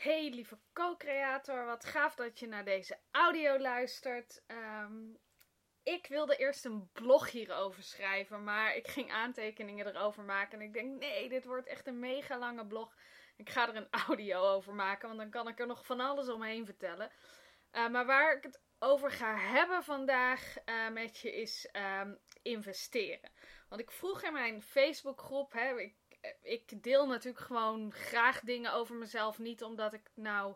Hey lieve co-creator, wat gaaf dat je naar deze audio luistert. Ehm, ik wilde eerst een blog hierover schrijven, maar ik ging aantekeningen erover maken. En ik denk, nee, dit wordt echt een mega lange blog. Ik ga er een audio over maken, want dan kan ik er nog van alles omheen vertellen. Uh, maar waar ik het over ga hebben vandaag uh, met je is um, investeren. Want ik vroeg in mijn Facebookgroep, hè, ik deel natuurlijk gewoon graag dingen over mezelf. Niet omdat ik nou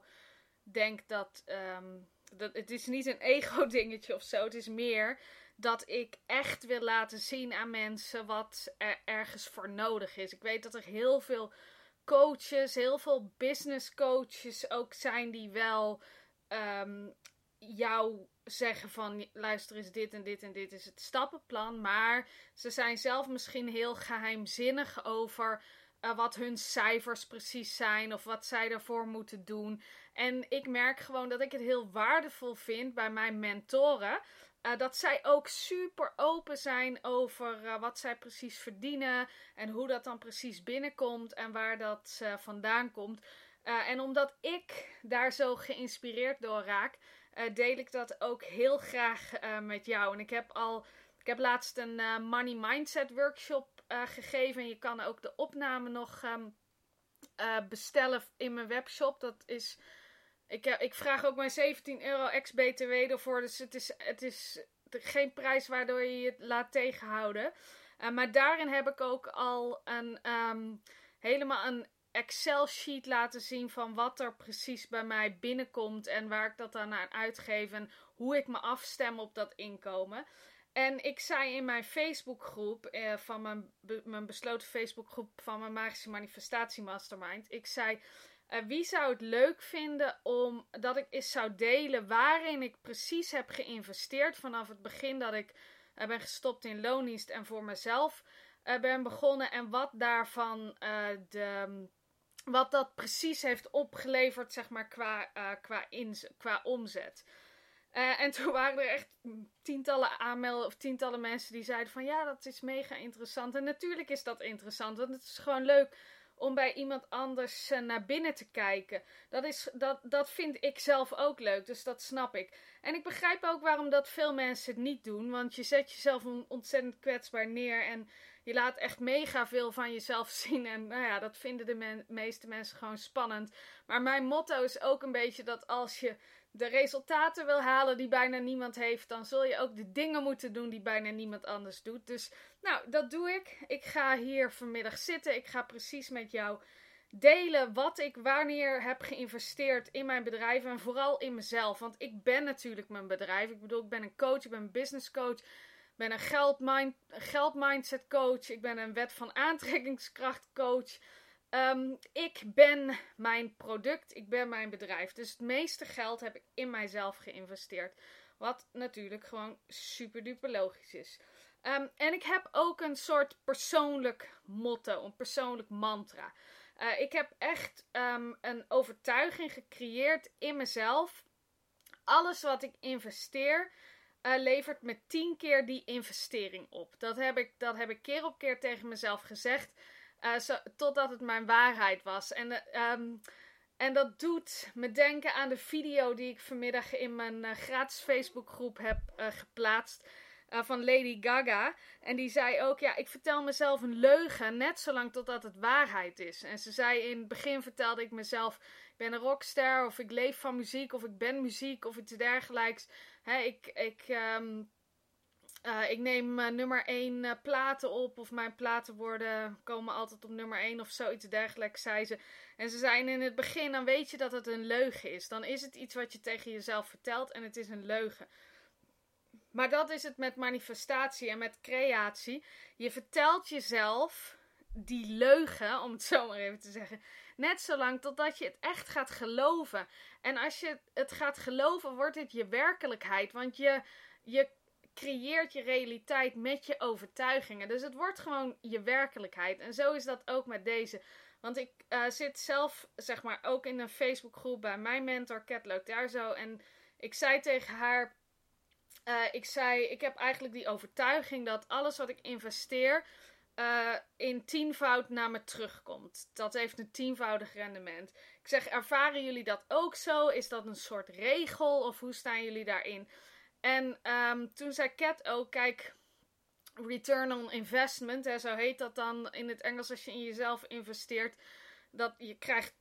denk dat. Ehm, dat het is niet een ego-dingetje of zo. Het is meer dat ik echt wil laten zien aan mensen wat er ergens voor nodig is. Ik weet dat er heel veel coaches, heel veel business coaches ook zijn die wel um, jou zeggen van luister eens dit en dit en dit is het stappenplan. Maar ze zijn zelf misschien heel geheimzinnig over uh, wat hun cijfers precies zijn of wat zij ervoor moeten doen. En ik merk gewoon dat ik het heel waardevol vind bij mijn mentoren. Uh, dat zij ook super open zijn over uh, wat zij precies verdienen en hoe dat dan precies binnenkomt en waar dat vandaan komt. en omdat ik daar zo geïnspireerd door raak, uh, deel ik dat ook heel graag uh, met jou. En ik heb al, ik heb laatst een uh, Money Mindset workshop gegeven. En je kan ook de opname nog um, bestellen in mijn webshop. Dat is, ik, ik vraag ook mijn 17 euro ex-BTW ervoor. Dus het is, het is geen prijs waardoor je je laat tegenhouden. maar daarin heb ik ook al een, um, helemaal een Excel-sheet laten zien van wat er precies bij mij binnenkomt en waar ik dat dan aan uitgeef en hoe ik me afstem op dat inkomen. En ik zei in mijn Facebookgroep, eh, van mijn, mijn besloten Facebookgroep van mijn Magische Manifestatie Mastermind, ik zei, uh, wie zou het leuk vinden om dat ik eens zou delen waarin ik precies heb geïnvesteerd vanaf het begin dat ik uh, ben gestopt in loondienst en voor mezelf uh, ben begonnen en wat daarvan de wat dat precies heeft opgeleverd, zeg maar, qua, uh, qua, qua omzet. Uh, en toen waren er echt tientallen aanmelden of tientallen mensen die zeiden van ja, dat is mega interessant. En natuurlijk is dat interessant, want het is gewoon leuk om bij iemand anders uh, naar binnen te kijken. Dat, is, dat, dat vind ik zelf ook leuk, dus dat snap ik. En ik begrijp ook waarom dat veel mensen het niet doen, want je zet jezelf ontzettend kwetsbaar neer en je laat echt mega veel van jezelf zien. En nou ja, dat vinden de meeste mensen gewoon spannend. Maar mijn motto is ook een beetje dat als je de resultaten wil halen die bijna niemand heeft, dan zul je ook de dingen moeten doen die bijna niemand anders doet. Dus nou, dat doe ik. Ik ga hier vanmiddag zitten. Ik ga precies met jou delen wat ik wanneer heb geïnvesteerd in mijn bedrijf en vooral in mezelf. Want ik ben natuurlijk mijn bedrijf. Ik bedoel, ik ben een coach, ik ben een business coach ben een geldmind, geldmindset coach. Ik ben een wet van aantrekkingskracht coach. Um, ik ben mijn product, ik ben mijn bedrijf. Dus het meeste geld heb ik in mijzelf geïnvesteerd. Wat natuurlijk gewoon super duper logisch is. Um, en ik heb ook een soort persoonlijk motto, een persoonlijk mantra. Uh, ik heb echt um, een overtuiging gecreëerd in mezelf. Alles wat ik investeer, uh, levert me tien keer die investering op. Dat heb ik, dat heb ik keer op keer tegen mezelf gezegd. Zo, totdat het mijn waarheid was. En, um, en dat doet me denken aan de video die ik vanmiddag in mijn gratis Facebookgroep heb geplaatst. van Lady Gaga. En die zei ook: Ja, ik vertel mezelf een leugen. Net zolang totdat het waarheid is. En ze zei in het begin: vertelde ik mezelf: Ik ben een rockster. Of ik leef van muziek. Of ik ben muziek. Of iets dergelijks. Hè, ik, ik, um, uh, ik neem uh, nummer 1 uh, eh, platen op. Of mijn platen worden, komen altijd op nummer 1 of zoiets dergelijks, zei ze. En ze zijn in het begin, dan weet je dat het een leugen is. Dan is het iets wat je tegen jezelf vertelt en het is een leugen. Maar dat is het met manifestatie en met creatie. Je vertelt jezelf die leugen, om het zo maar even te zeggen, net zolang totdat je het echt gaat geloven. En als je het gaat geloven, wordt het je werkelijkheid. Want je, je creëert je realiteit met je overtuigingen. Dus het wordt gewoon je werkelijkheid. En zo is dat ook met deze. Want ik uh, zit zelf, zeg maar, ook in een Facebookgroep bij mijn mentor, Cat daar zo. En ik zei tegen haar. Uh, ik zei, ik heb eigenlijk die overtuiging dat alles wat ik investeer uh, in tienvoud naar me terugkomt. Dat heeft een tienvoudig rendement. Ik zeg, ervaren jullie dat ook zo? Is dat een soort regel of hoe staan jullie daarin? En um, toen zei Cat ook, kijk, return on investment, hè, zo heet dat dan in het Engels als je in jezelf investeert, dat je krijgt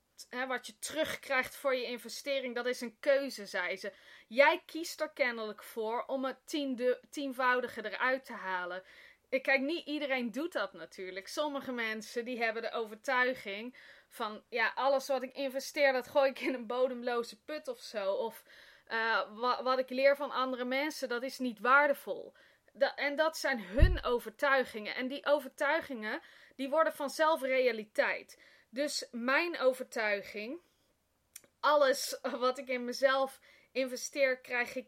wat je terugkrijgt voor je investering, dat is een keuze, zei ze. Jij kiest er kennelijk voor om het tiende, tienvoudige eruit te halen. Ik kijk, niet iedereen doet dat natuurlijk. Sommige mensen die hebben de overtuiging van, ja, alles wat ik investeer, dat gooi ik in een bodemloze put of zo. Of uh, wat, wat ik leer van andere mensen, dat is niet waardevol. en dat zijn hun overtuigingen. En die overtuigingen, die worden vanzelf realiteit. Dus mijn overtuiging, alles wat ik in mezelf investeer, krijg ik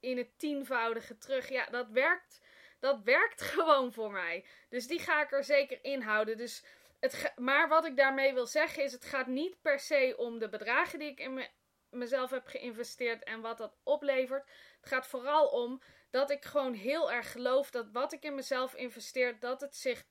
in het tienvoudige terug. Ja, dat werkt, dat werkt gewoon voor mij. Dus die ga ik er zeker in houden. Dus het maar wat ik daarmee wil zeggen is, het gaat niet per se om de bedragen die ik in me mezelf heb geïnvesteerd en wat dat oplevert. Het gaat vooral om dat ik gewoon heel erg geloof dat wat ik in mezelf investeer, dat het zich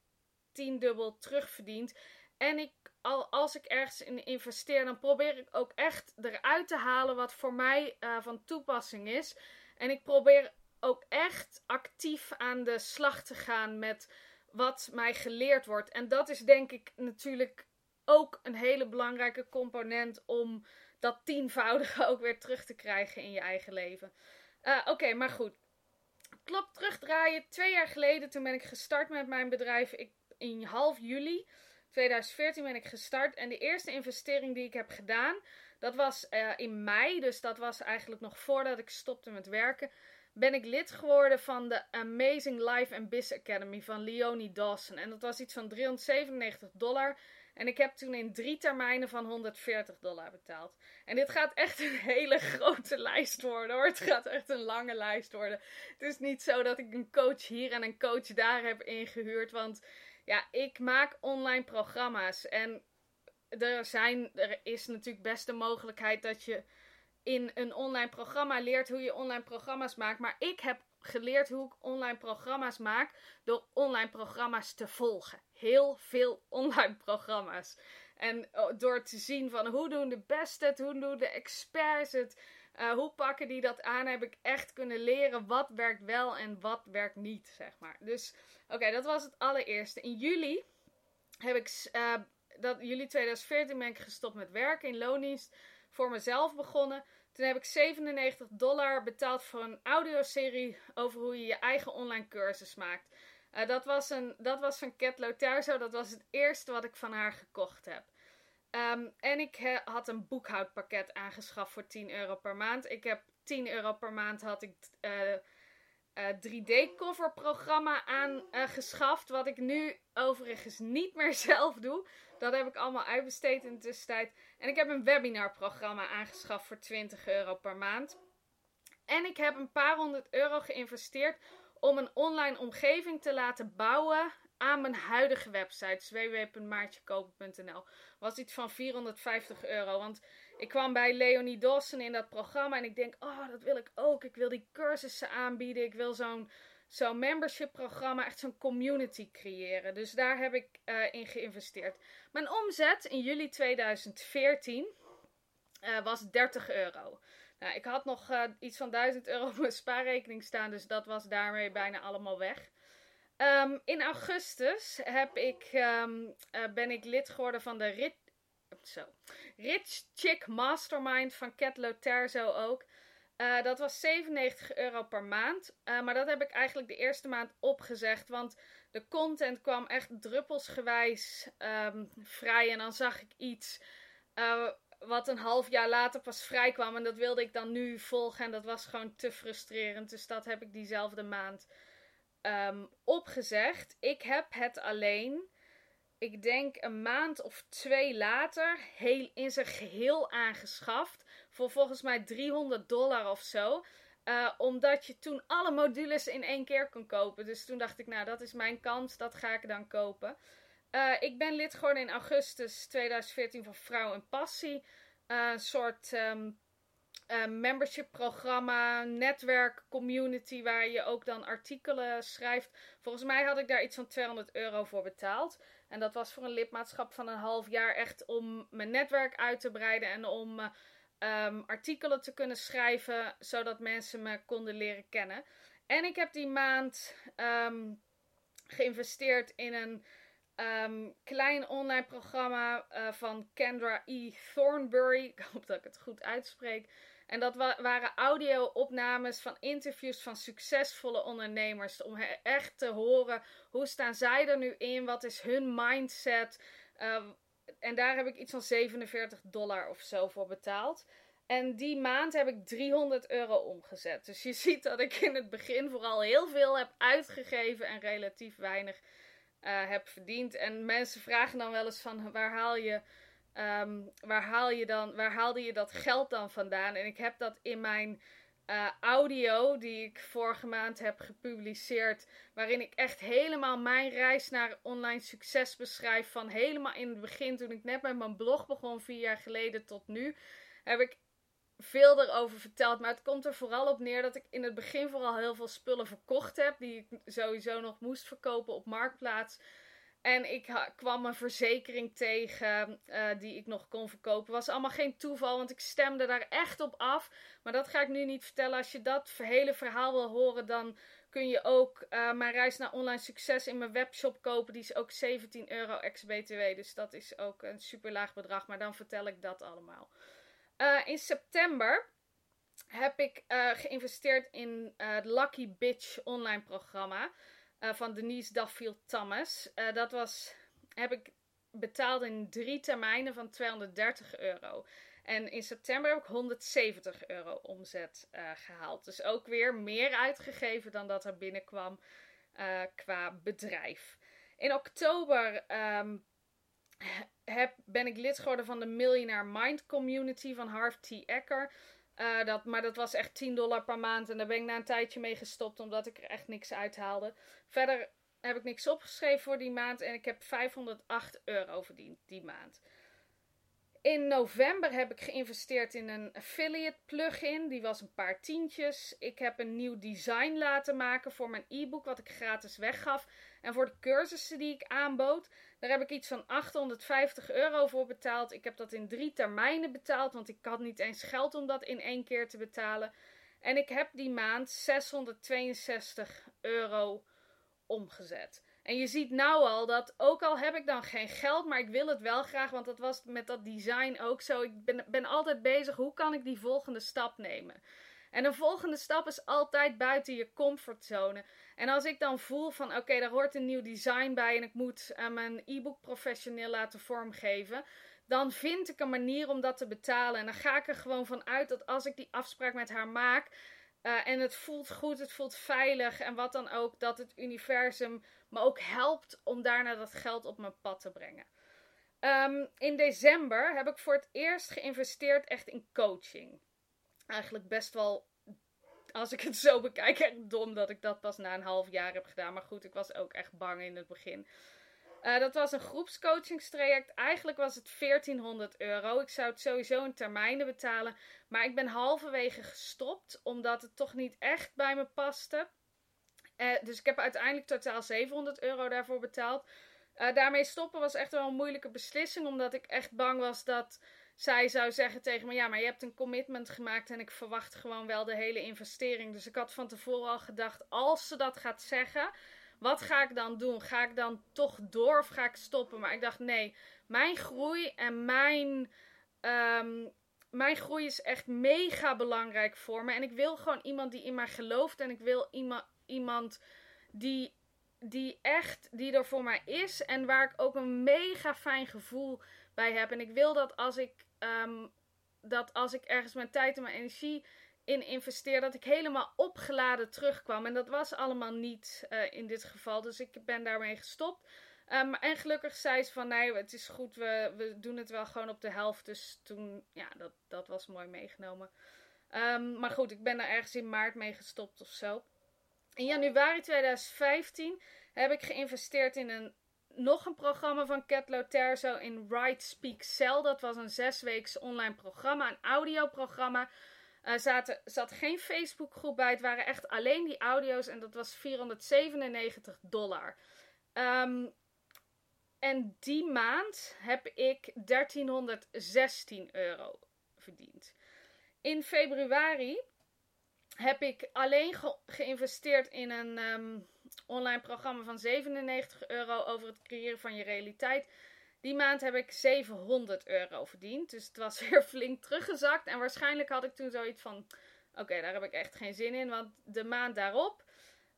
tiendubbel terugverdient. En ik, al, als ik ergens in investeer, dan probeer ik ook echt eruit te halen wat voor mij uh, van toepassing is. En ik probeer ook echt actief aan de slag te gaan met wat mij geleerd wordt. En dat is denk ik natuurlijk ook een hele belangrijke component om dat tienvoudige ook weer terug te krijgen in je eigen leven. Uh, Oké, maar goed. Klop terugdraaien. Twee jaar geleden, toen ben ik gestart met mijn bedrijf. In half juli 2014 ben ik gestart. En de eerste investering die ik heb gedaan, dat was uh, in mei. Dus dat was eigenlijk nog voordat ik stopte met werken. Ben ik lid geworden van de Amazing Life and Business Academy van Leonie Dawson. En dat was iets van 397 dollar. En ik heb toen in drie termijnen van 140 dollar betaald. En dit gaat echt een hele grote lijst worden hoor. Het gaat echt een lange lijst worden. Het is niet zo dat ik een coach hier en een coach daar heb ingehuurd. Want ja, ik maak online programma's. En er, zijn, er is natuurlijk best de mogelijkheid dat je in een online programma leert hoe je online programma's maakt. Maar ik heb geleerd hoe ik online programma's maak door online programma's te volgen. Heel veel online programma's. En oh, door te zien van hoe doen de beste het, hoe doen de experts het, uh, hoe pakken die dat aan, heb ik echt kunnen leren wat werkt wel en wat werkt niet, zeg maar. Dus oké, dat was het allereerste. In juli heb ik, uh, dat, juli 2014 ben ik gestopt met werken in loondienst, voor mezelf begonnen. Toen heb ik 97 dollar betaald voor een audioserie over hoe je je eigen online cursus maakt. Uh, dat, was een, dat was van Cat Loterzo. Dat was het eerste wat ik van haar gekocht heb. Um, en ik had een boekhoudpakket aangeschaft voor 10 euro per maand. Ik heb 10 euro per maand had ik uh, uh, 3D-cover programma aangeschaft. wat ik nu overigens niet meer zelf doe. Dat heb ik allemaal uitbesteed in de tussentijd. En ik heb een webinarprogramma aangeschaft voor 20 euro per maand. En ik heb een paar honderd euro geïnvesteerd om een online omgeving te laten bouwen aan mijn huidige website, www.maartjekopen.nl. Was iets van 450 euro. Want ik kwam bij Leonie Dawson in dat programma en ik denk, oh, dat wil ik ook. Ik wil die cursussen aanbieden. Ik wil zo'n zo'n membership programma, echt zo'n community creëren. Dus daar heb ik uh, in geïnvesteerd. Mijn omzet in juli 2014 uh, eh, was 30 euro. Nou, ik had nog uh, iets van 1000 euro op mijn spaarrekening staan, dus dat was daarmee bijna allemaal weg. Um, in augustus heb ik, um, ben ik lid geworden van de Rit zo. Rich Chick Mastermind van Cat Loterzo ook. Uh, dat was 97 euro per maand. Uh, maar dat heb ik eigenlijk de eerste maand opgezegd. Want de content kwam echt druppelsgewijs um, vrij. En dan zag ik iets uh, wat een half jaar later pas vrij kwam. En dat wilde ik dan nu volgen. En dat was gewoon te frustrerend. Dus dat heb ik diezelfde maand um, opgezegd. Ik heb het alleen ik denk een maand of twee later heel, in zijn geheel aangeschaft. Voor volgens mij 300 dollar of zo. Uh, omdat je toen alle modules in één keer kon kopen. Dus toen dacht ik, nou, dat is mijn kans. Dat ga ik dan kopen. Uh, ik ben lid geworden in augustus 2014 van Vrouw en Passie. Uh, een soort uh, membership programma, netwerk, community, waar je ook dan artikelen schrijft. Volgens mij had ik daar iets van 200 euro voor betaald. En dat was voor een lidmaatschap van een half jaar echt om mijn netwerk uit te breiden en om um, artikelen te kunnen schrijven, zodat mensen me konden leren kennen. En ik heb die maand um, geïnvesteerd in een um, klein online programma uh, van Kendra E. Thornbury. Ik hoop dat ik het goed uitspreek. En dat wa waren audio-opnames van interviews van succesvolle ondernemers. Om echt te horen hoe staan zij er nu in, wat is hun mindset. Uh, en daar heb ik iets van 47 dollar of zo voor betaald. En die maand heb ik 300 euro omgezet. Dus je ziet dat ik in het begin vooral heel veel heb uitgegeven en relatief weinig uh, heb verdiend. En mensen vragen dan wel eens van waar haal je, um, waar haal je dan, waar haalde je dat geld dan vandaan? En ik heb dat in mijn uh, audio die ik vorige maand heb gepubliceerd, waarin ik echt helemaal mijn reis naar online succes beschrijf van helemaal in het begin toen ik net met mijn blog begon vier jaar geleden tot nu, heb ik veel erover verteld. Maar het komt er vooral op neer dat ik in het begin vooral heel veel spullen verkocht heb. Die ik sowieso nog moest verkopen op Marktplaats. En ik kwam een verzekering tegen uh, die ik nog kon verkopen. Was allemaal geen toeval, want ik stemde daar echt op af. Maar dat ga ik nu niet vertellen. Als je dat hele verhaal wil horen, dan kun je ook uh, mijn reis naar online succes in mijn webshop kopen. Die is ook 17 euro ex-BTW. Dus dat is ook een super laag bedrag. Maar dan vertel ik dat allemaal. Uh, in september heb ik geïnvesteerd in het Lucky Bitch online programma van Denise Duffield Thomas. dat was, heb ik betaald in drie termijnen van 230 euro. En in september heb ik 170 euro omzet gehaald. Dus ook weer meer uitgegeven dan dat er binnenkwam qua bedrijf. In oktober um, heb, ben ik lid geworden van de Millionaire Mind Community van Harv T. Ecker. Uh, dat, maar dat was echt 10 dollar per maand. En daar ben ik na een tijdje mee gestopt, omdat ik er echt niks uithaalde. Verder heb ik niks opgeschreven voor die maand. En ik heb 508 euro verdiend die maand. In november heb ik geïnvesteerd in een affiliate plugin. Die was een paar tientjes. Ik heb een nieuw design laten maken voor mijn e-book, wat ik gratis weggaf. En voor de cursussen die ik aanbood. Daar heb ik iets van 850 euro voor betaald. Ik heb dat in drie termijnen betaald, want ik had niet eens geld om dat in één keer te betalen. En ik heb die maand 662 euro omgezet. En je ziet nou al dat, ook al heb ik dan geen geld, maar ik wil het wel graag, want dat was met dat design ook zo. Ik ben, ben altijd bezig, hoe kan ik die volgende stap nemen? En een volgende stap is altijd buiten je comfortzone. En als ik dan voel van oké, daar hoort een nieuw design bij en ik moet uh, mijn e-book professioneel laten vormgeven, dan vind ik een manier om dat te betalen. En dan ga ik er gewoon van uit dat als ik die afspraak met haar maak uh, en het voelt goed, het voelt veilig en wat dan ook, dat het universum me ook helpt om daarna dat geld op mijn pad te brengen. Um, in december heb ik voor het eerst geïnvesteerd echt in coaching. Eigenlijk best wel als ik het zo bekijk, echt dom dat ik dat pas na een half jaar heb gedaan. Maar goed, ik was ook echt bang in het begin. Uh, dat was een groepscoachingstraject. Eigenlijk was het 1400 euro. Ik zou het sowieso in termijnen betalen. Maar ik ben halverwege gestopt, omdat het toch niet echt bij me paste. Uh, dus ik heb uiteindelijk totaal 700 euro daarvoor betaald. Uh, daarmee stoppen was echt wel een moeilijke beslissing, omdat ik echt bang was dat zij zou zeggen tegen me: Ja, maar je hebt een commitment gemaakt en ik verwacht gewoon wel de hele investering. Dus ik had van tevoren al gedacht: als ze dat gaat zeggen, wat ga ik dan doen? Ga ik dan toch door of ga ik stoppen? Maar ik dacht: nee, mijn groei en mijn. Um, mijn groei is echt mega belangrijk voor me. En ik wil gewoon iemand die in mij gelooft. En ik wil iemand, iemand die, die echt, die er voor mij is. En waar ik ook een mega fijn gevoel bij heb. En ik wil dat als ik um, dat als ik ergens mijn tijd en mijn energie in investeer, dat ik helemaal opgeladen terugkwam. En dat was allemaal niet uh, in dit geval. Dus ik ben daarmee gestopt. Um, en gelukkig zei ze van nee, het is goed, we, we doen het wel gewoon op de helft. Dus toen, ja, dat, dat was mooi meegenomen. Um, maar goed, ik ben er ergens in maart mee gestopt of zo. In januari 2015 heb ik geïnvesteerd in een nog een programma van Cat Loterzo in Write Speak Sell. Dat was een zesweeks online programma, een audioprogramma. Zaten, zat geen Facebookgroep bij. Het waren echt alleen die audio's en dat was 497 dollar. Ehm, en die maand heb ik 1316 euro verdiend. In februari heb ik alleen geïnvesteerd in een ehm, online programma van 97 euro over het creëren van je realiteit. Die maand heb ik 700 euro verdiend. Dus het was weer flink teruggezakt. En waarschijnlijk had ik toen zoiets van: oké, daar heb ik echt geen zin in. Want de maand daarop.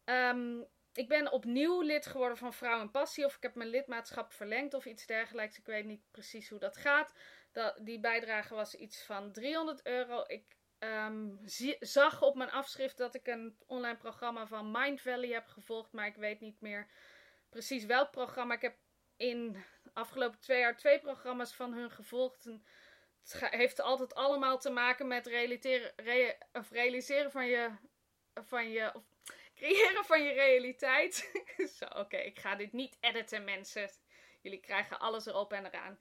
Um, ik ben opnieuw lid geworden van Vrouw en Passie. Of ik heb mijn lidmaatschap verlengd of iets dergelijks. Ik weet niet precies hoe dat gaat. Dat, die bijdrage was iets van 300 euro. Ik ehm, zag op mijn afschrift dat ik een online programma van Mind Valley heb gevolgd. Maar ik weet niet meer precies welk programma. Ik heb in de afgelopen twee jaar twee programma's van hun gevolgd. Het heeft altijd allemaal te maken met realiseren, of van je. Van je of creëren van je realiteit. Zo, oké, ik ga dit niet editen, mensen. Jullie krijgen alles erop en eraan.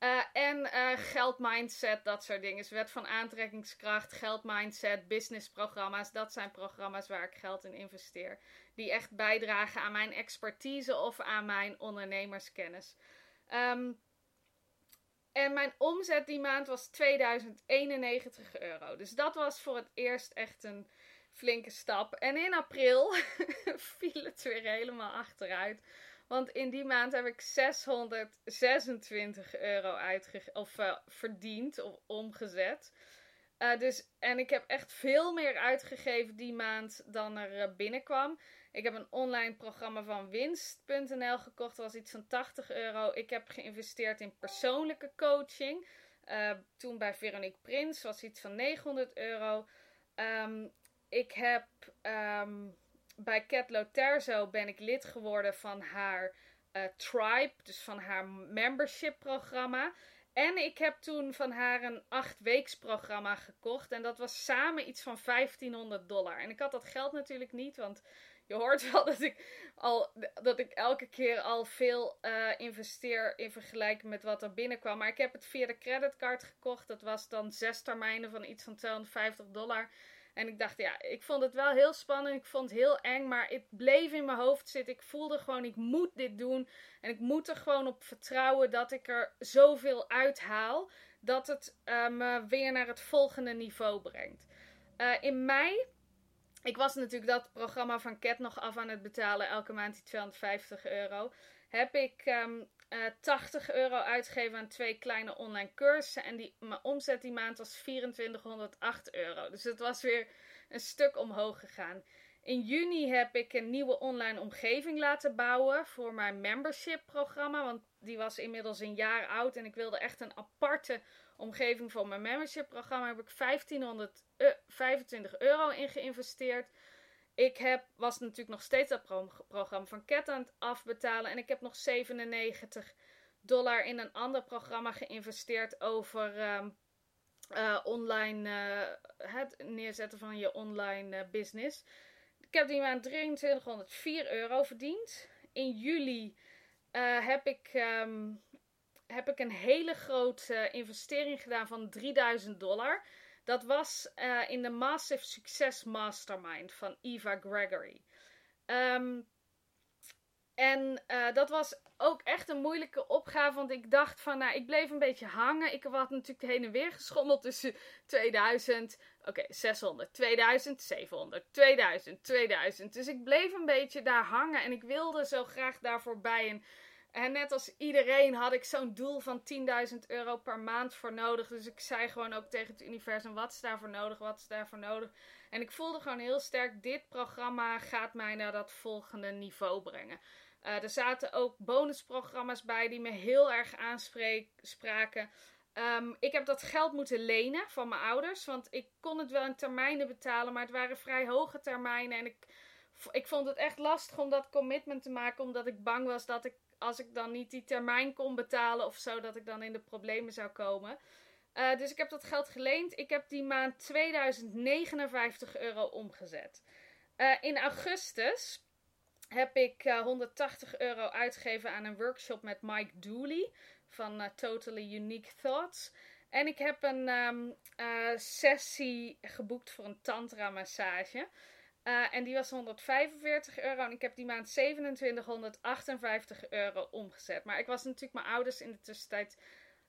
Uh, en uh, geldmindset, dat soort dingen. Dus wet van aantrekkingskracht, geldmindset, businessprogramma's. Dat zijn programma's waar ik geld in investeer. Die echt bijdragen aan mijn expertise of aan mijn ondernemerskennis. Um, en mijn omzet die maand was 2091 euro. Dus dat was voor het eerst echt een flinke stap. En in april viel het weer helemaal achteruit. Want in die maand heb ik 626 euro of, uh, verdiend of omgezet. Uh, dus, en ik heb echt veel meer uitgegeven die maand dan er uh, binnenkwam. Ik heb een online programma van winst.nl gekocht. Dat was iets van 80 euro. Ik heb geïnvesteerd in persoonlijke coaching. toen bij Veronique Prins was iets van 900 euro. Um, ik heb um, bij Cat Terzo ben ik lid geworden van haar uh, tribe, dus van haar membership programma. En ik heb toen van haar een acht weeks programma gekocht. En dat was samen iets van 1500 dollar. En ik had dat geld natuurlijk niet, want je hoort wel dat ik, al, dat ik elke keer al veel uh, investeer in vergelijking met wat er binnenkwam. Maar ik heb het via de creditcard gekocht. Dat was dan zes termijnen van iets van 250 dollar. En ik dacht, ja, ik vond het wel heel spannend. Ik vond het heel eng, maar het bleef in mijn hoofd zitten. Ik voelde gewoon, ik moet dit doen. En ik moet er gewoon op vertrouwen dat ik er zoveel uithaal. Dat het uh, me weer naar het volgende niveau brengt. Uh, in mei, ik was natuurlijk dat programma van Cat nog af aan het betalen. Elke maand die 250 euro. Heb ik um, uh, eh, 80 euro uitgegeven aan twee kleine online cursussen. En die, mijn omzet die maand was 2408 euro. Dus het was weer een stuk omhoog gegaan. In juni heb ik een nieuwe online omgeving laten bouwen voor mijn membership programma. Want die was inmiddels een jaar oud en ik wilde echt een aparte omgeving voor mijn membership programma. Daar heb ik 1525 euro in geïnvesteerd. Ik heb, was natuurlijk nog steeds dat programma van Cat aan het afbetalen. En ik heb nog 97 dollar in een ander programma geïnvesteerd over um, uh, online, uh, het neerzetten van je online uh, business. Ik heb die maand 2304 euro verdiend. In juli heb, ik, um, heb ik een hele grote investering gedaan van 3000 dollar. Dat was uh, in de Massive Success Mastermind van Eva Gregory. Um, en uh, dat was ook echt een moeilijke opgave. Want ik dacht van, nou, ik bleef een beetje hangen. Ik had natuurlijk heen en weer geschommeld tussen 2000, oké, okay, 600, 2000, 700, 2000, 2000. Dus ik bleef een beetje daar hangen. En ik wilde zo graag daar voorbij. En en net als iedereen had ik zo'n doel van 10.000 euro per maand voor nodig. Dus ik zei gewoon ook tegen het universum: wat is daarvoor nodig? Wat is daarvoor nodig? En ik voelde gewoon heel sterk: dit programma gaat mij naar dat volgende niveau brengen. Uh, er zaten ook bonusprogramma's bij die me heel erg aanspraken. Um, ik heb dat geld moeten lenen van mijn ouders. Want ik kon het wel in termijnen betalen, maar het waren vrij hoge termijnen. En ik, ik vond het echt lastig om dat commitment te maken, omdat ik bang was dat ik als ik dan niet die termijn kon betalen of zo, dat ik dan in de problemen zou komen. Uh, dus ik heb dat geld geleend. Ik heb die maand 2059 euro omgezet. Uh, in augustus heb ik uh, eh, 180 euro uitgegeven aan een workshop met Mike Dooley van Totally Unique Thoughts. En ik heb een ehm, eh, sessie geboekt voor een tantra massage. Eh, en die was 145 euro. En ik heb die maand 2758 euro omgezet. Maar ik was natuurlijk mijn ouders in de tussentijd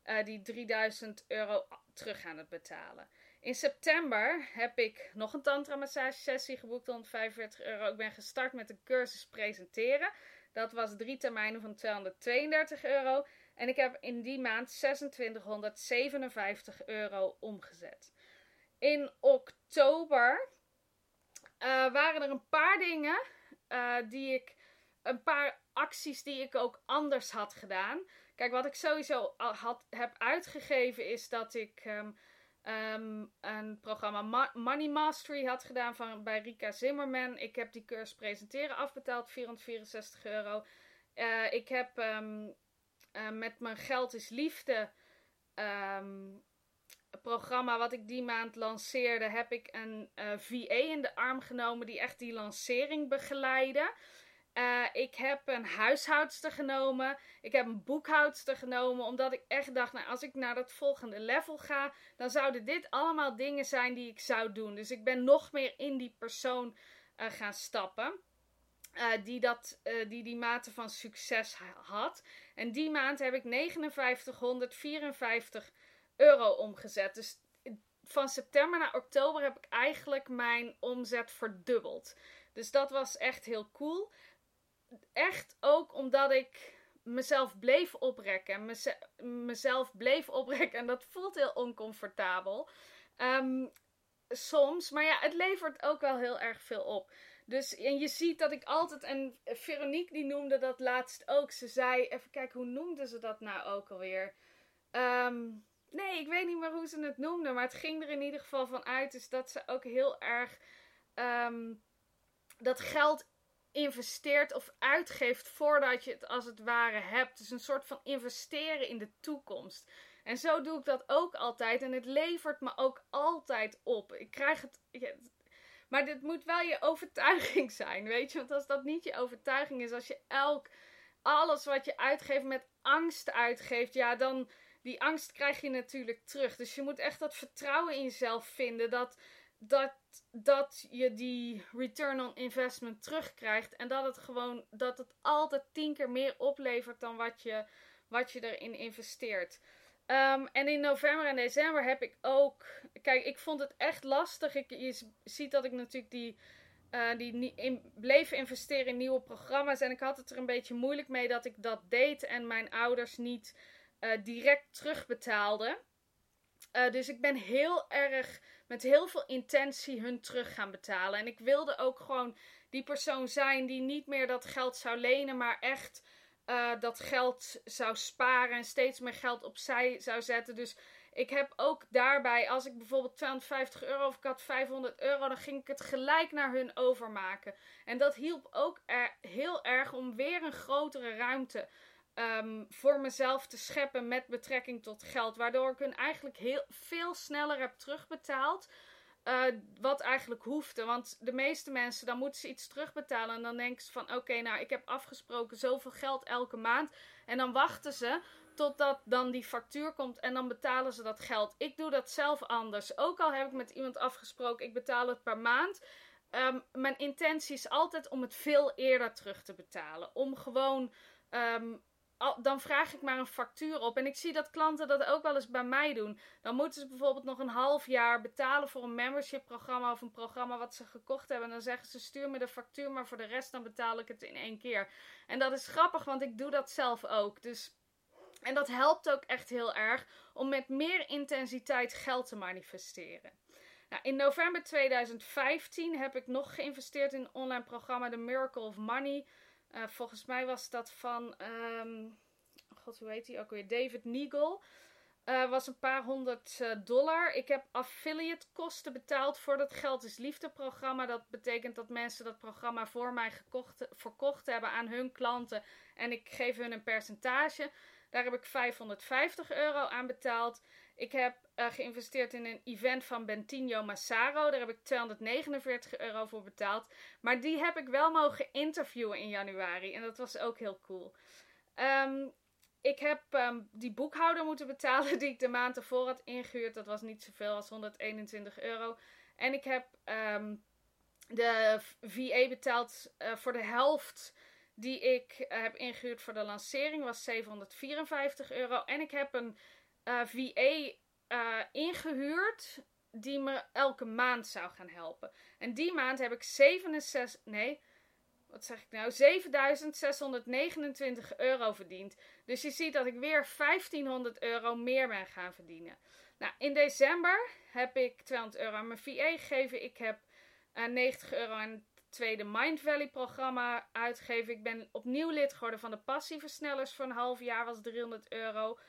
uh, die 3000 euro terug aan het betalen. In september heb ik nog een tantra massage sessie geboekt, 145 euro. Ik ben gestart met een cursus presenteren. Dat was drie termijnen van 232 euro. En ik heb in die maand 2657 euro omgezet. In oktober waren er een paar dingen uh, die ik. Een paar acties die ik ook anders had gedaan. Kijk, wat ik sowieso had, heb uitgegeven is dat ik um, um, een programma Ma Money Mastery had gedaan van, bij Rika Zimmerman. Ik heb die cursus presenteren afbetaald, 464 euro. Uh, ik heb uh, met mijn geld is liefde programma wat ik die maand lanceerde, heb ik een uh, VA in de arm genomen die echt die lancering begeleidde. Uh, ik heb een huishoudster genomen. Ik heb een boekhoudster genomen. Omdat ik echt dacht, nou, als ik naar dat volgende level ga, dan zouden dit allemaal dingen zijn die ik zou doen. Dus ik ben nog meer in die persoon uh, gaan stappen. Die, dat, die die mate van succes had. En die maand heb ik 5954 euro omgezet. Dus van september naar oktober heb ik eigenlijk mijn omzet verdubbeld. Dus dat was echt heel cool. Echt ook omdat ik mezelf bleef oprekken. mezelf bleef oprekken. En dat voelt heel oncomfortabel. Um, soms. Maar ja, het levert ook wel heel erg veel op. Dus en je ziet dat ik altijd. En Veronique die noemde dat laatst ook. Ze zei. Even kijken, hoe noemde ze dat nou ook alweer? Um, Nee, ik weet niet meer hoe ze het noemden. Maar het ging er in ieder geval van uit. Dus dat ze ook heel erg um, dat geld investeert of uitgeeft voordat je het als het ware hebt. Dus een soort van investeren in de toekomst. En zo doe ik dat ook altijd. En het levert me ook altijd op. Ik krijg het. Maar dit moet wel je overtuiging zijn, weet je? Want als dat niet je overtuiging is, als je elk alles wat je uitgeeft met angst uitgeeft, ja, dan die angst krijg je natuurlijk terug. Dus je moet echt dat vertrouwen in jezelf vinden. Dat, dat, dat je die return on investment terugkrijgt. En dat het gewoon dat het altijd tien keer meer oplevert dan wat je, wat je erin investeert. Um, en in november en december heb ik ook. Kijk, ik vond het echt lastig. Ik, je ziet dat ik natuurlijk die. Uh, die in, bleef investeren in nieuwe programma's. En ik had het er een beetje moeilijk mee dat ik dat deed. En mijn ouders niet uh, direct terugbetaalde. Uh, dus ik ben heel erg met heel veel intentie hun terug gaan betalen. En ik wilde ook gewoon die persoon zijn die niet meer dat geld zou lenen, maar echt uh, dat geld zou sparen en steeds meer geld opzij zou zetten. Dus ik heb ook daarbij, als ik bijvoorbeeld 250 euro of had 500 euro, dan ging ik het gelijk naar hun overmaken. En dat hielp ook er heel erg om weer een grotere ruimte um, voor mezelf te scheppen met betrekking tot geld. Waardoor ik hun eigenlijk heel veel sneller heb terugbetaald. Uh, wat eigenlijk hoefde. Want de meeste mensen, dan moeten ze iets terugbetalen. En dan denken ze van oké, nou ik heb afgesproken zoveel geld elke maand. En dan wachten ze totdat dan die factuur komt en dan betalen ze dat geld. Ik doe dat zelf anders. Ook al heb ik met iemand afgesproken, ik betaal het per maand. Um, mijn intentie is altijd om het veel eerder terug te betalen. Om gewoon um, dan vraag ik maar een factuur op. En ik zie dat klanten dat ook wel eens bij mij doen. Dan moeten ze bijvoorbeeld nog een half jaar betalen voor een membership programma of een programma wat ze gekocht hebben. En dan zeggen ze: stuur me de factuur, maar voor de rest dan betaal ik het in één keer. En dat is grappig, want ik doe dat zelf ook. Dus. En dat helpt ook echt heel erg om met meer intensiteit geld te manifesteren. Nou, in november 2015 heb ik nog geïnvesteerd in een online programma The Miracle of Money. Uh, volgens mij was dat van, um, god hoe heet hij ook weer, David Neagle. Uh, was een paar honderd uh, dollar. Ik heb affiliate kosten betaald voor dat Geld is Liefde programma. Dat betekent dat mensen dat programma voor mij gekocht, verkocht hebben aan hun klanten. En ik geef hun een percentage. Daar heb ik 550 euro aan betaald. Ik heb uh, geïnvesteerd in een event van Bentinho Massaro. Daar heb ik 249 euro voor betaald. Maar die heb ik wel mogen interviewen in januari. En dat was ook heel cool. Um, ik heb ehm, die boekhouder moeten betalen die ik de maand ervoor had ingehuurd. Dat was niet zoveel als 121 euro. En ik heb ehm, de VA betaald uh, voor de helft die ik uh, heb ingehuurd voor de lancering. Was 754 euro. En ik heb een uh, VA ingehuurd die me elke maand zou gaan helpen. En die maand heb ik 67, nee, wat zeg ik nou, 7629 euro verdiend. Dus je ziet dat ik weer 1500 euro meer ben gaan verdienen. Nou, in december heb ik 200 euro aan mijn VA gegeven. Ik heb uh, eh, 90 euro aan het tweede Mind Valley programma uitgegeven. Ik ben opnieuw lid geworden van de passieversnellers voor een half jaar, was 300 euro.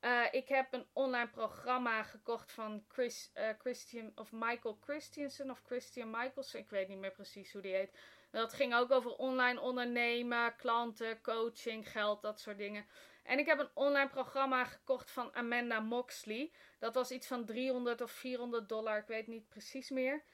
Uh, ik heb een online programma gekocht van Chris, uh, Christian of Michael Christiansen of Christian Michaels. Ik weet niet meer precies hoe die heet. Dat ging ook over online ondernemen, klanten, coaching, geld, dat soort dingen. En ik heb een online programma gekocht van Amanda Moxley. Dat was iets van 300 of 400 dollar, ik weet niet precies meer.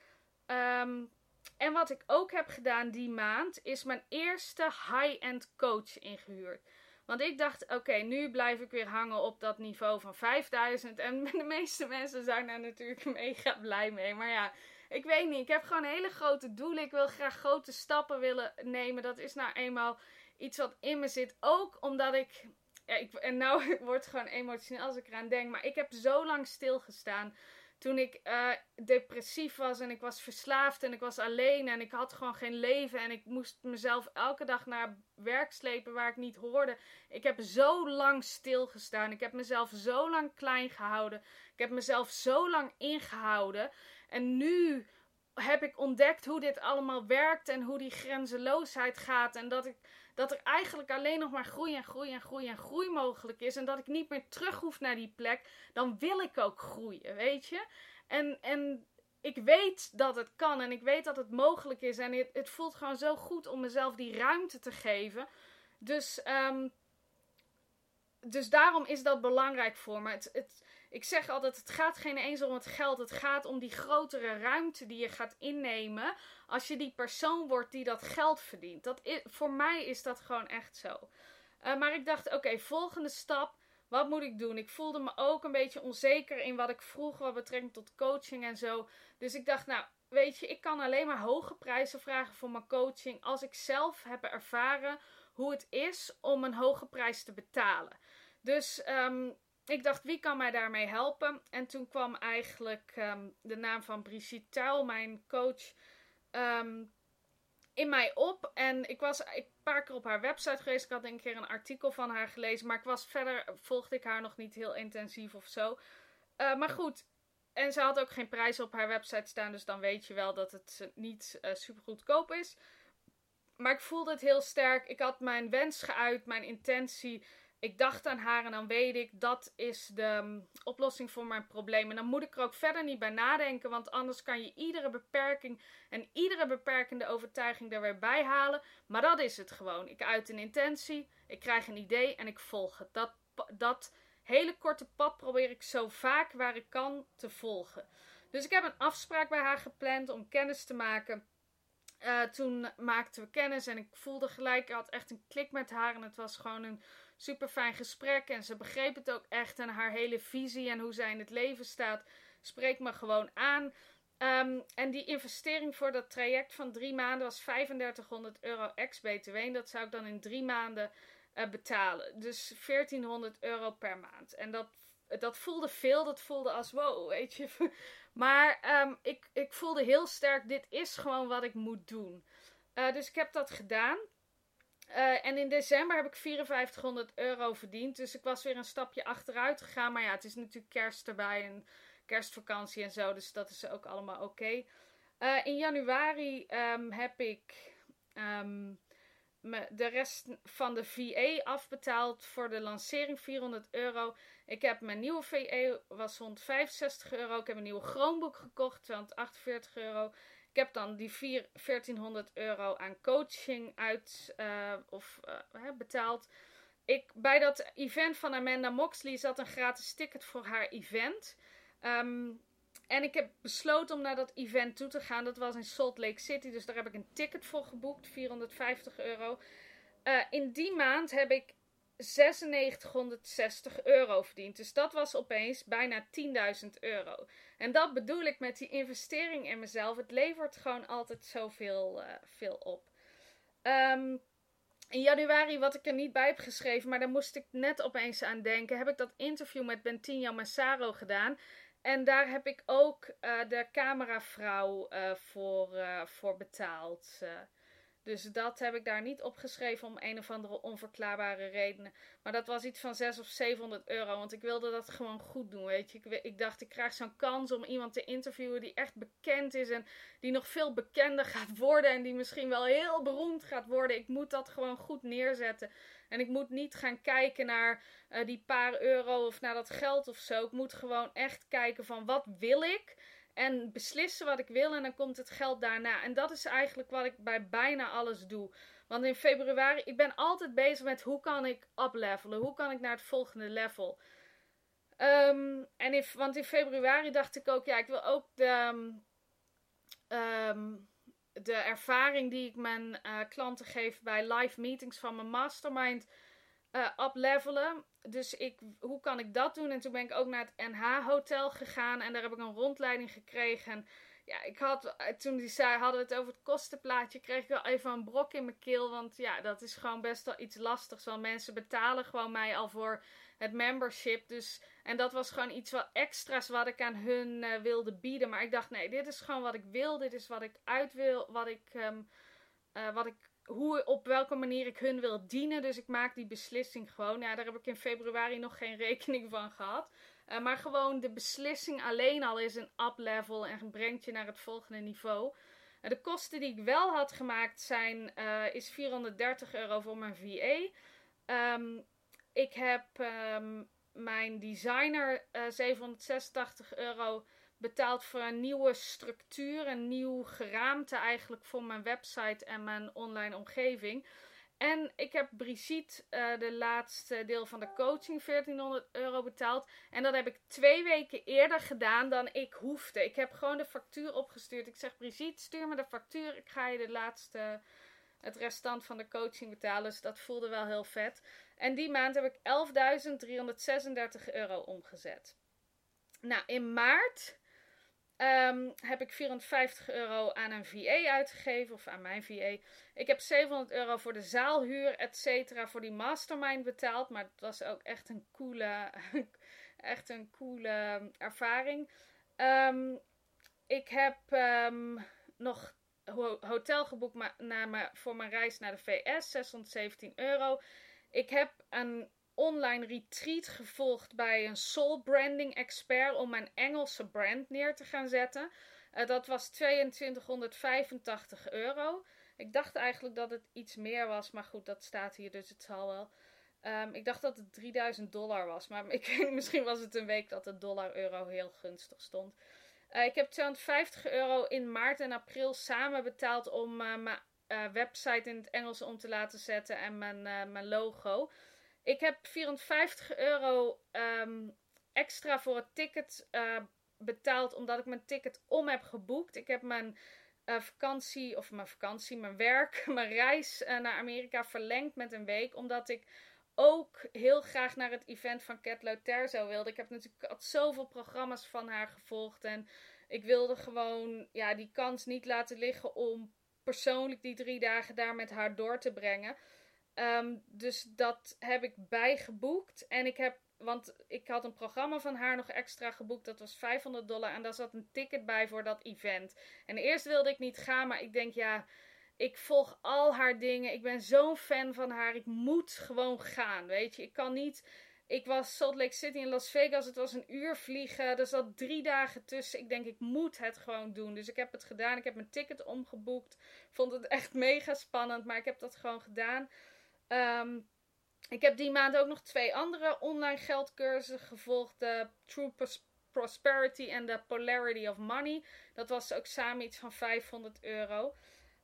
Um, en wat ik ook heb gedaan die maand, is mijn eerste high-end coach ingehuurd. Want ik dacht, oké, nu blijf ik weer hangen op dat niveau van 5000. En de meeste mensen zijn daar natuurlijk mega blij mee. Maar ja, ik weet niet. Ik heb gewoon hele grote doelen. Ik wil graag grote stappen willen nemen. Dat is nou eenmaal iets wat in me zit. Ook omdat ik. Ja, ik en nou het gewoon emotioneel als ik eraan denk. Maar ik heb zo lang stilgestaan toen ik uh, depressief was en ik was verslaafd en ik was alleen en ik had gewoon geen leven en ik moest mezelf elke dag naar werk slepen waar ik niet hoorde. Ik heb zo lang stilgestaan. Ik heb mezelf zo lang klein gehouden. Ik heb mezelf zo lang ingehouden. En nu heb ik ontdekt hoe dit allemaal werkt en hoe die grenzeloosheid gaat. En dat, ik, dat er eigenlijk alleen nog maar groei en groei en groei en groei mogelijk is. En dat ik niet meer terug hoef naar die plek. Dan wil ik ook groeien, weet je? En, en ik weet dat het kan en ik weet dat het mogelijk is. En het, het voelt gewoon zo goed om mezelf die ruimte te geven. Dus, um, dus daarom is dat belangrijk voor me. Het, het, ik zeg altijd, het gaat geen eens om het geld. Het gaat om die grotere ruimte die je gaat innemen als je die persoon wordt die dat geld verdient. Dat is, voor mij is dat gewoon echt zo. Uh, maar ik dacht, oké, volgende stap. Wat moet ik doen? Ik voelde me ook een beetje onzeker in wat ik vroeg wat betrekking tot coaching en zo. Dus ik dacht, nou, weet je, ik kan alleen maar hoge prijzen vragen voor mijn coaching als ik zelf heb ervaren hoe het is om een hoge prijs te betalen. Dus um, ik dacht, wie kan mij daarmee helpen? En toen kwam eigenlijk um, de naam van Brigitte Tuil, mijn coach, um, in mij op. En ik was een paar keer op haar website geweest. Ik had een keer een artikel van haar gelezen. Maar ik was verder, volgde ik haar nog niet heel intensief of zo. Uh, maar goed. En ze had ook geen prijs op haar website staan. Dus dan weet je wel dat het niet uh, super goedkoop is. Maar ik voelde het heel sterk. Ik had mijn wens geuit, mijn intentie ik dacht aan haar en dan weet ik dat is de mm, oplossing voor mijn probleem. En dan moet ik er ook verder niet bij nadenken, want anders kan je iedere beperking en iedere beperkende overtuiging er weer bij halen. Maar dat is het gewoon. Ik uit een intentie, ik krijg een idee en ik volg het. Dat, dat hele korte pad probeer ik zo vaak waar ik kan te volgen. Dus ik heb een afspraak bij haar gepland om kennis te maken. Uh, toen maakten we kennis en ik voelde gelijk, ik had echt een klik met haar en het was gewoon een super fijn gesprek. En ze begreep het ook echt. En haar hele visie en hoe zij in het leven staat, spreekt me gewoon aan. Um, en die investering voor dat traject van drie maanden was 3500 euro ex-BTW. En dat zou ik dan in drie maanden uh, betalen. Dus 1400 euro per maand. En dat, dat voelde veel. Dat voelde als wow, weet je. Maar um, ik, ik voelde heel sterk, dit is gewoon wat ik moet doen. Uh, dus ik heb dat gedaan. Uh, en in december heb ik 5400 euro verdiend. Dus ik was weer een stapje achteruit gegaan. Maar ja, het is natuurlijk kerst erbij en kerstvakantie en zo. Dus dat is ook allemaal oké. Uh, in januari um, heb ik me, de rest van de VA afbetaald voor de lancering. 400 euro. Ik heb mijn nieuwe VA, was 165 euro. Ik heb een nieuwe Chromebook gekocht, 248 euro. Ik heb dan die 4, 1400 euro aan coaching uit uh, of uh, betaald. Ik, bij dat event van Amanda Moxley zat een gratis ticket voor haar event. Um, en ik heb besloten om naar dat event toe te gaan. Dat was in Salt Lake City. Dus daar heb ik een ticket voor geboekt. 450 euro. Uh, in die maand heb ik 9660 euro verdiend. Dus dat was opeens bijna 10.000 euro. En dat bedoel ik met die investering in mezelf. Het levert gewoon altijd zoveel uh, veel op. Um, in januari, wat ik er niet bij heb geschreven, maar daar moest ik net opeens aan denken, heb ik dat interview met Bentinho Massaro gedaan. En daar heb ik ook uh, de cameravrouw uh, voor, voor betaald. Dus dat heb ik daar niet opgeschreven om een of andere onverklaarbare redenen. Maar dat was iets van 600 of 700 euro. Want ik wilde dat gewoon goed doen, weet je. Ik, ik dacht, ik krijg zo'n kans om iemand te interviewen die echt bekend is. En die nog veel bekender gaat worden. En die misschien wel heel beroemd gaat worden. Ik moet dat gewoon goed neerzetten. En ik moet niet gaan kijken naar uh, die paar euro of naar dat geld of zo. Ik moet gewoon echt kijken van wat wil ik en beslissen wat ik wil en dan komt het geld daarna. En dat is eigenlijk wat ik bij bijna alles doe. Want in februari, ik ben altijd bezig met hoe kan ik uplevelen? Hoe kan ik naar het volgende level? Um, en in, want in februari dacht ik ook, ja, ik wil ook de, um, de ervaring die ik mijn uh, klanten geef bij live meetings van mijn mastermind uh, uplevelen. Dus ik, hoe kan ik dat doen? En toen ben ik ook naar het NH-hotel gegaan en daar heb ik een rondleiding gekregen. En ja, ik had, eh, toen die zei, hadden we het over het kostenplaatje, kreeg ik wel even een brok in mijn keel. Want ja, dat is gewoon best wel iets lastigs. Want mensen betalen gewoon mij al voor het membership. Dus, en dat was gewoon iets wat extra's wat ik aan hun uh, wilde bieden. Maar ik dacht, nee, dit is gewoon wat ik wil. Dit is wat ik uit wil. Wat ik, um, uh, wat ik hoe, op welke manier ik hun wil dienen. Dus ik maak die beslissing gewoon. Ja, daar heb ik in februari nog geen rekening van gehad. Uh, maar gewoon de beslissing alleen al is een up-level en brengt je naar het volgende niveau. Uh, de kosten die ik wel had gemaakt zijn, uh, is 430 euro voor mijn VA. Um, ik heb um, mijn designer 786 euro betaald voor een nieuwe structuur, een nieuw geraamte eigenlijk voor mijn website en mijn online omgeving. En ik heb Brigitte uh, de laatste deel van de coaching 1400 euro betaald. En dat heb ik twee weken eerder gedaan dan ik hoefde. Ik heb gewoon de factuur opgestuurd. Ik zeg Brigitte, stuur me de factuur. Ik ga je de laatste, het restant van de coaching betalen. Dus dat voelde wel heel vet. En die maand heb ik 11.336 euro omgezet. Nou, in maart Um, heb ik 450 euro aan een VA uitgegeven, of aan mijn VA. Ik heb 700 euro voor de zaalhuur, et cetera, voor die mastermind betaald. Maar het was ook echt een coole, echt een coole ervaring. Um, ik heb um, nog hotel geboekt naar voor mijn reis naar de VS, 617 euro. Ik heb een online retreat gevolgd bij een soul branding expert om mijn Engelse brand neer te gaan zetten. Uh, dat was 2285 euro. Ik dacht eigenlijk dat het iets meer was, maar goed, dat staat hier, dus het zal wel. Um, ik dacht dat het 3000 dollar was, maar misschien was het een week dat de dollar-euro heel gunstig stond. Uh, ik heb 250 euro in maart en april samen betaald om uh, mijn website in het Engels om te laten zetten en mijn, mijn logo. Ik heb 450 euro um, extra voor het ticket uh, betaald, omdat ik mijn ticket om heb geboekt. Ik heb mijn uh, vakantie, of mijn vakantie, mijn werk, mijn reis uh, naar Amerika verlengd met een week, omdat ik ook heel graag naar het event van Cat Terzo wilde. Ik heb natuurlijk had zoveel programma's van haar gevolgd en ik wilde gewoon ja, die kans niet laten liggen om persoonlijk die drie dagen daar met haar door te brengen. Um, dus dat heb ik bijgeboekt. En ik heb, want ik had een programma van haar nog extra geboekt. Dat was 500 dollar. En daar zat een ticket bij voor dat event. En eerst wilde ik niet gaan, maar ik denk ja. Ik volg al haar dingen. Ik ben zo'n fan van haar. Ik moet gewoon gaan. Weet je, ik kan niet. Ik was Salt Lake City in Las Vegas. Het was een uur vliegen. Er zat drie dagen tussen. Ik denk, ik moet het gewoon doen. Dus ik heb het gedaan. Ik heb mijn ticket omgeboekt. Vond het echt mega spannend. Maar ik heb dat gewoon gedaan. Um, ik heb die maand ook nog twee andere online geldcursussen gevolgd. De True Prosperity en de Polarity of Money. Dat was ook samen iets van 500 euro.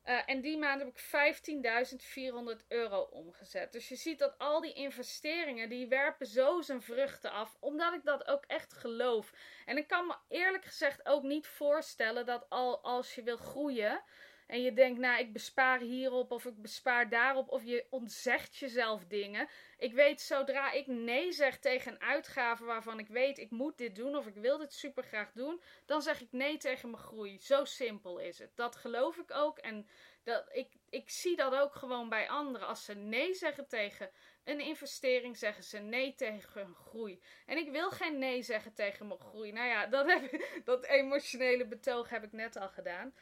Uh, en die maand heb ik 15.400 euro omgezet. Dus je ziet dat al die investeringen, die werpen zo zijn vruchten af. Omdat ik dat ook echt geloof. En ik kan me eerlijk gezegd ook niet voorstellen dat al als je wil groeien En je denkt, nou, ik bespaar hierop of ik bespaar daarop. Of je ontzegt jezelf dingen. Ik weet, zodra ik nee zeg tegen een uitgave waarvan ik weet, ik moet dit doen of ik wil dit super graag doen. Dan zeg ik nee tegen mijn groei. Zo simpel is het. Dat geloof ik ook. En dat, ik, ik zie dat ook gewoon bij anderen. Als ze nee zeggen tegen een investering, zeggen ze nee tegen hun groei. En ik wil geen nee zeggen tegen mijn groei. Nou ja, dat, heb, dat emotionele betoog heb ik net al gedaan.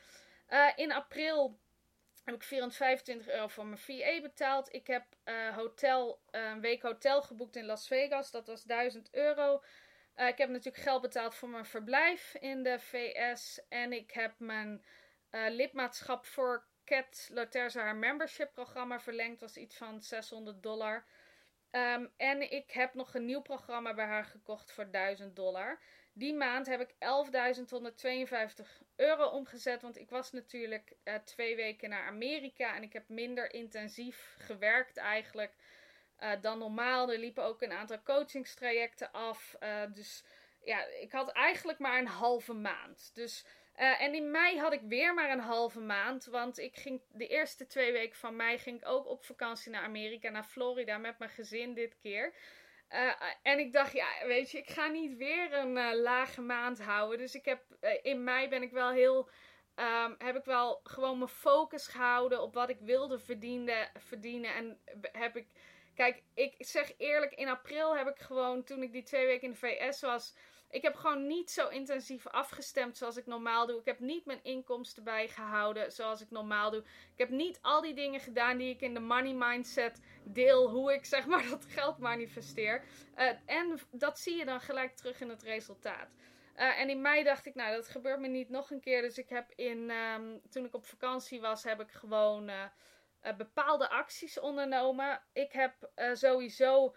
Uh, in april heb ik 425 euro voor mijn VA betaald. Ik heb uh, hotel, uh, een week hotel geboekt in Las Vegas. Dat was 1000 euro. ik heb natuurlijk geld betaald voor mijn verblijf in de VS. En ik heb mijn lidmaatschap voor Cat Loterza haar membership programma verlengd. was iets van 600 dollar. Um, en ik heb nog een nieuw programma bij haar gekocht voor 1000 dollar. Die maand heb ik 11.152 euro omgezet. Want ik was natuurlijk uh, twee weken naar Amerika. En ik heb minder intensief gewerkt eigenlijk uh, dan normaal. Er liepen ook een aantal coachingstrajecten af. Uh, dus ja, ik had eigenlijk maar een halve maand. Dus en in mei had ik weer maar een halve maand. Want ik ging de eerste twee weken van mei ging ik ook op vakantie naar Amerika, naar Florida met mijn gezin dit keer. Uh, en ik dacht, ja, weet je, ik ga niet weer een uh, lage maand houden. Dus ik heb in mei ben ik wel heel. Um, heb ik wel gewoon mijn focus gehouden op wat ik wilde verdienen. verdienen en heb ik. Kijk, ik zeg eerlijk, in april heb ik gewoon, toen ik die twee weken in de VS was ik heb gewoon niet zo intensief afgestemd zoals ik normaal doe. Ik heb niet mijn inkomsten bijgehouden zoals ik normaal doe. Ik heb niet al die dingen gedaan die ik in de money mindset deel. Hoe ik zeg maar dat geld manifesteer. Uh, en dat zie je dan gelijk terug in het resultaat. Uh, en in mei dacht ik, nou, dat gebeurt me niet nog een keer. Dus ik heb in, um, toen ik op vakantie was, heb ik gewoon uh, bepaalde acties ondernomen. Ik heb sowieso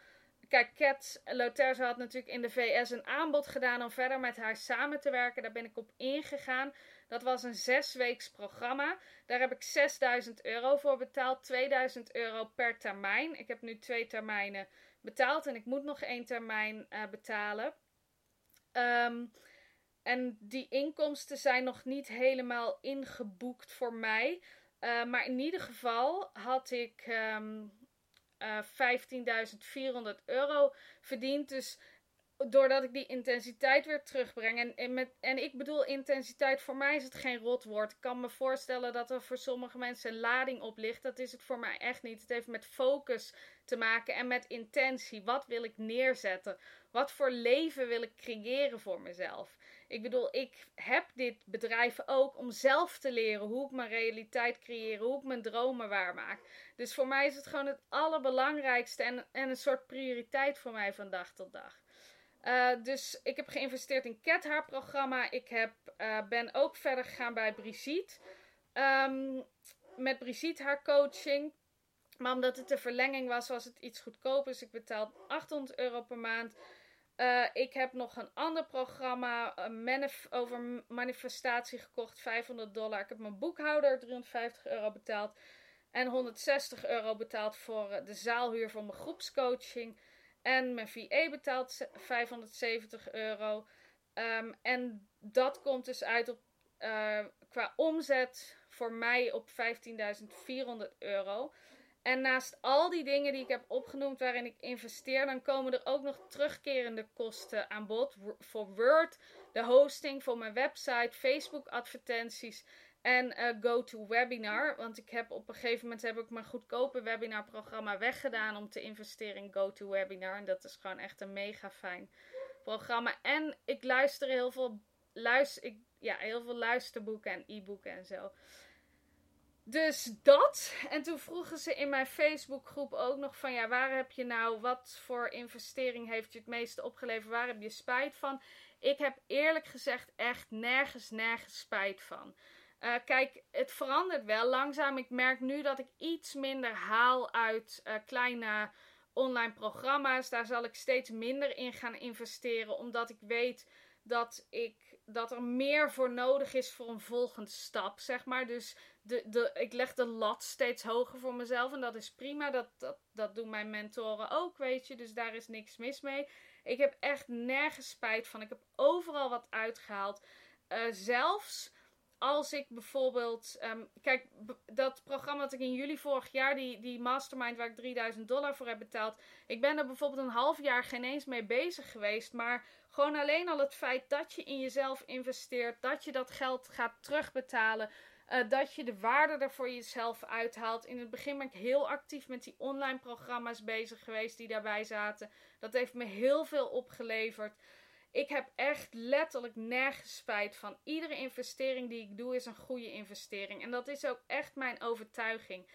Kijk, Cat Loterza had natuurlijk in de VS een aanbod gedaan om verder met haar samen te werken. Daar ben ik op ingegaan. Dat was een zesweeks programma. Daar heb ik 6000 euro voor betaald. 2000 euro per termijn. Ik heb nu twee termijnen betaald en ik moet nog één termijn uh, betalen. Um, en die inkomsten zijn nog niet helemaal ingeboekt voor mij. Uh, maar in ieder geval had ik. Um, uh, eh, 15.400 euro verdiend. Dus doordat ik die intensiteit weer terugbreng. En, en, met, en ik bedoel intensiteit, voor mij is het geen rotwoord. Ik kan me voorstellen dat er voor sommige mensen een lading op ligt. Dat is het voor mij echt niet. Het heeft met focus te maken en met intentie. Wat wil ik neerzetten? Wat voor leven wil ik creëren voor mezelf? Ik bedoel, ik heb dit bedrijf ook om zelf te leren hoe ik mijn realiteit creëer, hoe ik mijn dromen waarmaak. Dus voor mij is het gewoon het allerbelangrijkste en, en een soort prioriteit voor mij van dag tot dag. Uh, dus ik heb geïnvesteerd in Cat haar programma. Ik heb, uh, ben ook verder gegaan bij Brigitte. Um, met Brigitte haar coaching. Maar omdat het de verlenging was, was het iets goedkoper. Dus ik betaal 800 euro per maand. Uh, ik heb nog een ander programma manif over manifestatie gekocht, 500 dollar. Ik heb mijn boekhouder 350 euro betaald en 160 euro betaald voor uh, de zaalhuur voor mijn groepscoaching. En mijn VA betaalt 570 euro. Um, en dat komt dus uit op, uh, qua omzet voor mij op 15.400 euro. En naast al die dingen die ik heb opgenoemd waarin ik investeer, dan komen er ook nog terugkerende kosten aan bod. Voor Word, de hosting voor mijn website, Facebook advertenties en uh, GoToWebinar. Want ik heb op een gegeven moment heb ik mijn goedkope webinarprogramma weggedaan om te investeren in GoToWebinar. En dat is gewoon echt een mega fijn programma. En ik luister heel veel, luister, ik, ja, heel veel luisterboeken en e-boeken en zo. Dus dat. En toen vroegen ze in mijn Facebookgroep ook nog van ja, waar heb je nou, wat voor investering heeft je het meeste opgeleverd? Waar heb je spijt van? Ik heb eerlijk gezegd echt nergens, nergens spijt van. Uh, kijk, het verandert wel langzaam. Ik merk nu dat ik iets minder haal uit uh, kleine online programma's. Daar zal ik steeds minder in gaan investeren, omdat ik weet dat, ik, dat er meer voor nodig is voor een volgende stap, zeg maar. Dus de, de, ik leg de lat steeds hoger voor mezelf en dat is prima. Dat, dat, dat doen mijn mentoren ook, weet je. Dus daar is niks mis mee. Ik heb echt nergens spijt van. Ik heb overal wat uitgehaald. Uh, zelfs als ik bijvoorbeeld. ehm, kijk, dat programma dat ik in juli vorig jaar, die, die mastermind waar ik 3000 dollar voor heb betaald. Ik ben er bijvoorbeeld een half jaar geen eens mee bezig geweest. Maar gewoon alleen al het feit dat je in jezelf investeert, dat je dat geld gaat terugbetalen. Eh, dat je de waarde er voor jezelf uithaalt. In het begin ben ik heel actief met die online programma's bezig geweest die daarbij zaten. Dat heeft me heel veel opgeleverd. Ik heb echt letterlijk nergens spijt van. Iedere investering die ik doe is een goede investering. En dat is ook echt mijn overtuiging.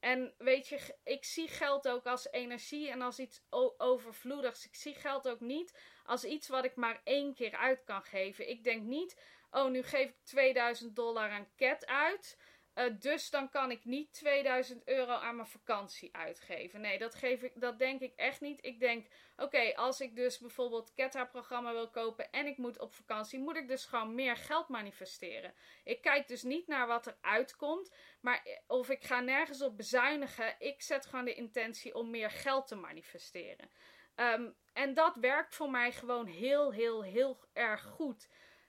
En weet je, ik zie geld ook als energie en als iets overvloedigs. Ik zie geld ook niet als iets wat ik maar één keer uit kan geven. Ik denk niet, oh, nu geef ik 2000 dollar aan Cat uit. eh, dus dan kan ik niet 2000 euro aan mijn vakantie uitgeven. Nee, dat, geef ik, dat denk ik echt niet. Ik denk, oké, als ik dus bijvoorbeeld haar programma wil kopen en ik moet op vakantie, moet ik dus gewoon meer geld manifesteren. Ik kijk dus niet naar wat er uitkomt, maar of ik ga nergens op bezuinigen. Ik zet gewoon de intentie om meer geld te manifesteren. Ehm, en dat werkt voor mij gewoon heel, heel, heel erg goed.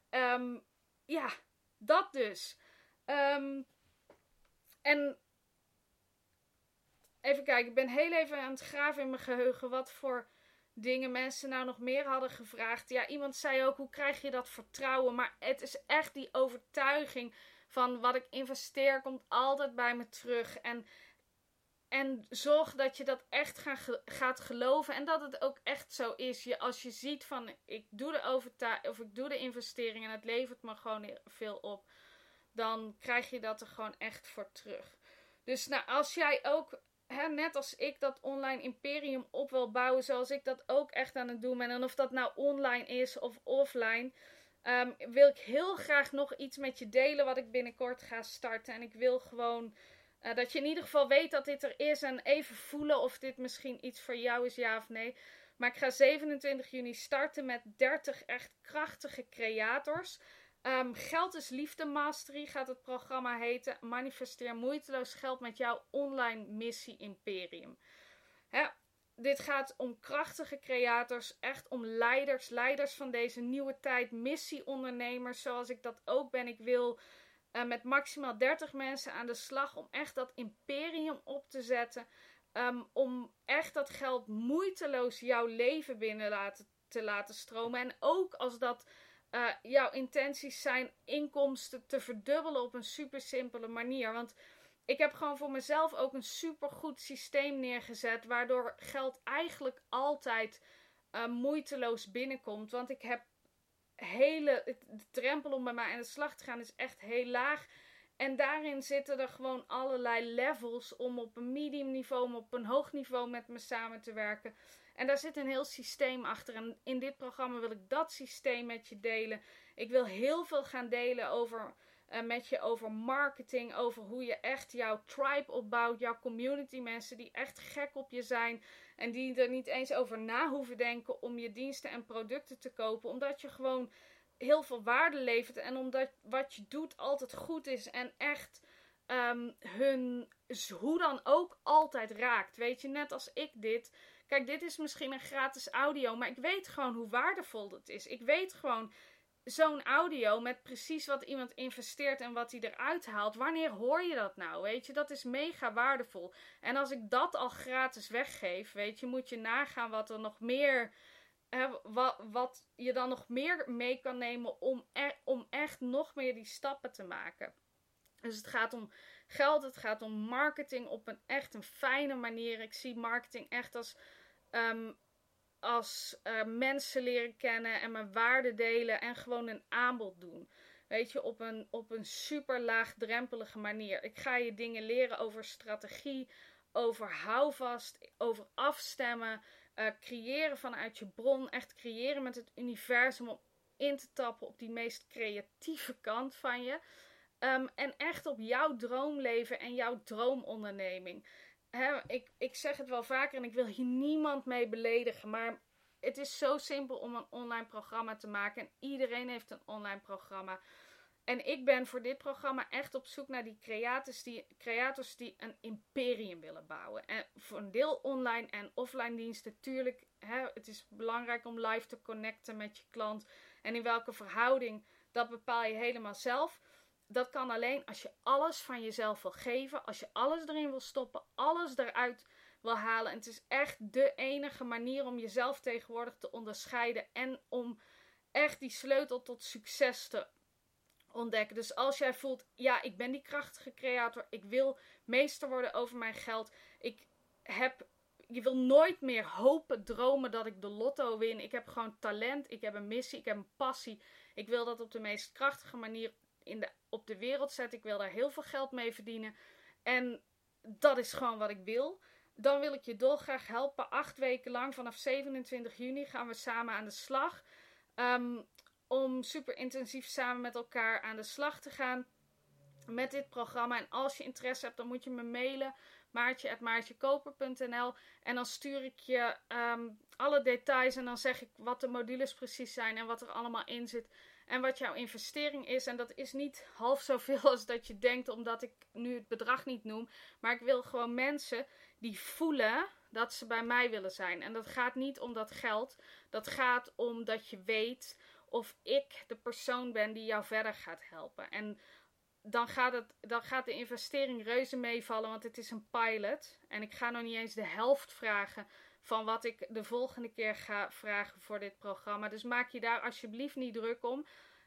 Ehm, ja, dat dus. Ehm, en even kijken, ik ben heel even aan het graven in mijn geheugen wat voor dingen mensen nou nog meer hadden gevraagd. Ja, iemand zei ook, hoe krijg je dat vertrouwen? Maar het is echt die overtuiging van wat ik investeer komt altijd bij me terug. En, en zorg dat je dat echt ga, gaat geloven en dat het ook echt zo is. Je, als je ziet van, ik doe de overtuiging of ik doe de investering en het levert me gewoon veel op dan krijg je dat er gewoon echt voor terug. Dus nou, als jij ook, hè, net als ik, dat online imperium op wil bouwen, zoals ik dat ook echt aan het doen ben, en of dat nou online is of offline, ehm, wil ik heel graag nog iets met je delen wat ik binnenkort ga starten. En ik wil gewoon uh, dat je in ieder geval weet dat dit er is en even voelen of dit misschien iets voor jou is, ja of nee. Maar ik ga 27 juni starten met 30 echt krachtige creators. Um, geld is liefde mastery gaat het programma heten. Manifesteer moeiteloos geld met jouw online missie imperium. Hè, dit gaat om krachtige creators, echt om leiders, leiders van deze nieuwe tijd, missieondernemers zoals ik dat ook ben. Ik wil uh, met maximaal 30 mensen aan de slag om echt dat imperium op te zetten. Um, om echt dat geld moeiteloos jouw leven binnen laten, te laten stromen. En ook als dat uh, jouw intenties zijn inkomsten te verdubbelen op een super simpele manier. Want ik heb gewoon voor mezelf ook een super goed systeem neergezet. Waardoor geld eigenlijk altijd uh, moeiteloos binnenkomt. Want ik heb hele. De drempel om bij mij aan de slag te gaan is echt heel laag. En daarin zitten er gewoon allerlei levels om op een medium niveau, om op een hoog niveau met me samen te werken. En daar zit een heel systeem achter. En in dit programma wil ik dat systeem met je delen. Ik wil heel veel gaan delen over, uh, met je over marketing. Over hoe je echt jouw tribe opbouwt. Jouw community. Mensen die echt gek op je zijn. En die er niet eens over na hoeven denken om je diensten en producten te kopen. Omdat je gewoon heel veel waarde levert. En omdat wat je doet altijd goed is. En echt um, hun hoe dan ook altijd raakt. Weet je, net als ik dit. Kijk, dit is misschien een gratis audio, maar ik weet gewoon hoe waardevol het is. Ik weet gewoon zo'n audio met precies wat iemand investeert en wat hij eruit haalt. Wanneer hoor je dat nou? Weet je, dat is mega waardevol. En als ik dat al gratis weggeef, weet je, moet je nagaan wat er nog meer. Hè, wat, wat je dan nog meer mee kan nemen om, om echt nog meer die stappen te maken. Dus het gaat om geld, het gaat om marketing op een echt een fijne manier. Ik zie marketing echt als, um, als uh, mensen leren kennen en mijn waarde delen en gewoon een aanbod doen. Weet je, op een, op een super laagdrempelige manier. Ik ga je dingen leren over strategie, over houvast, over afstemmen, uh, creëren vanuit je bron. Echt creëren met het universum om in te tappen op die meest creatieve kant van je. Um, en echt op jouw droomleven en jouw droomonderneming. He, ik, ik zeg het wel vaker en ik wil hier niemand mee beledigen. Maar het is zo simpel om een online programma te maken. En iedereen heeft een online programma. En ik ben voor dit programma echt op zoek naar die creators die, creators die een imperium willen bouwen. En voor een deel online en offline diensten. Natuurlijk, hè, het is belangrijk om live te connecten met je klant. En in welke verhouding, dat bepaal je helemaal zelf. Dat kan alleen als je alles van jezelf wil geven, als je alles erin wil stoppen, alles eruit wil halen. En het is echt de enige manier om jezelf tegenwoordig te onderscheiden en om echt die sleutel tot succes te ontdekken. Dus als jij voelt, ja, ik ben die krachtige creator, ik wil meester worden over mijn geld, ik heb je wil nooit meer hopen, dromen dat ik de lotto win. Ik heb gewoon talent, ik heb een missie, ik heb een passie. Ik wil dat op de meest krachtige manier in de, op de wereld zetten. Ik wil daar heel veel geld mee verdienen. En dat is gewoon wat ik wil. Dan wil ik je dolgraag helpen. Acht weken lang, vanaf 27 juni, gaan we samen aan de slag. Ehm, om super intensief samen met elkaar aan de slag te gaan met dit programma. En als je interesse hebt, dan moet je me mailen. maartje.maartjekoper.nl En dan stuur ik je ehm, alle details en dan zeg ik wat de modules precies zijn en wat er allemaal in zit. En wat jouw investering is. En dat is niet half zoveel als dat je denkt, omdat ik nu het bedrag niet noem. Maar ik wil gewoon mensen die voelen dat ze bij mij willen zijn. En dat gaat niet om dat geld. Dat gaat om dat je weet of ik de persoon ben die jou verder gaat helpen. En dan gaat, het, dan gaat de investering reuze meevallen, want het is een pilot. En ik ga nog niet eens de helft vragen van wat ik de volgende keer ga vragen voor dit programma. Dus maak je daar alsjeblieft niet druk om.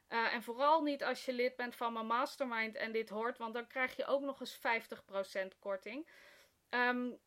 Uh, en vooral niet als je lid bent van mijn mastermind en dit hoort, want dan krijg je ook nog eens 50% korting. Um,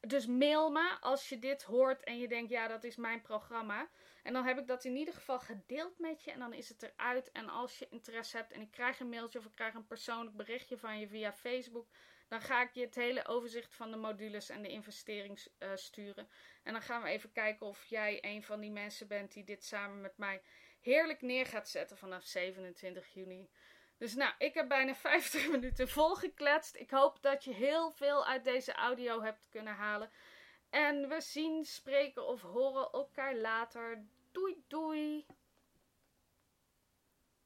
dus mail me als je dit hoort en je denkt, ja, dat is mijn programma. En dan heb ik dat in ieder geval gedeeld met je en dan is het eruit. En als je interesse hebt en ik krijg een mailtje of ik krijg een persoonlijk berichtje van je via Facebook, dan ga ik je het hele overzicht van de modules en de investering uh, sturen. En dan gaan we even kijken of jij een van die mensen bent die dit samen met mij heerlijk neer gaat zetten vanaf 27 juni. Dus nou, ik heb bijna 50 minuten volgekletst. Ik hoop dat je heel veel uit deze audio hebt kunnen halen. En we zien, spreken of horen elkaar later. Doei doei!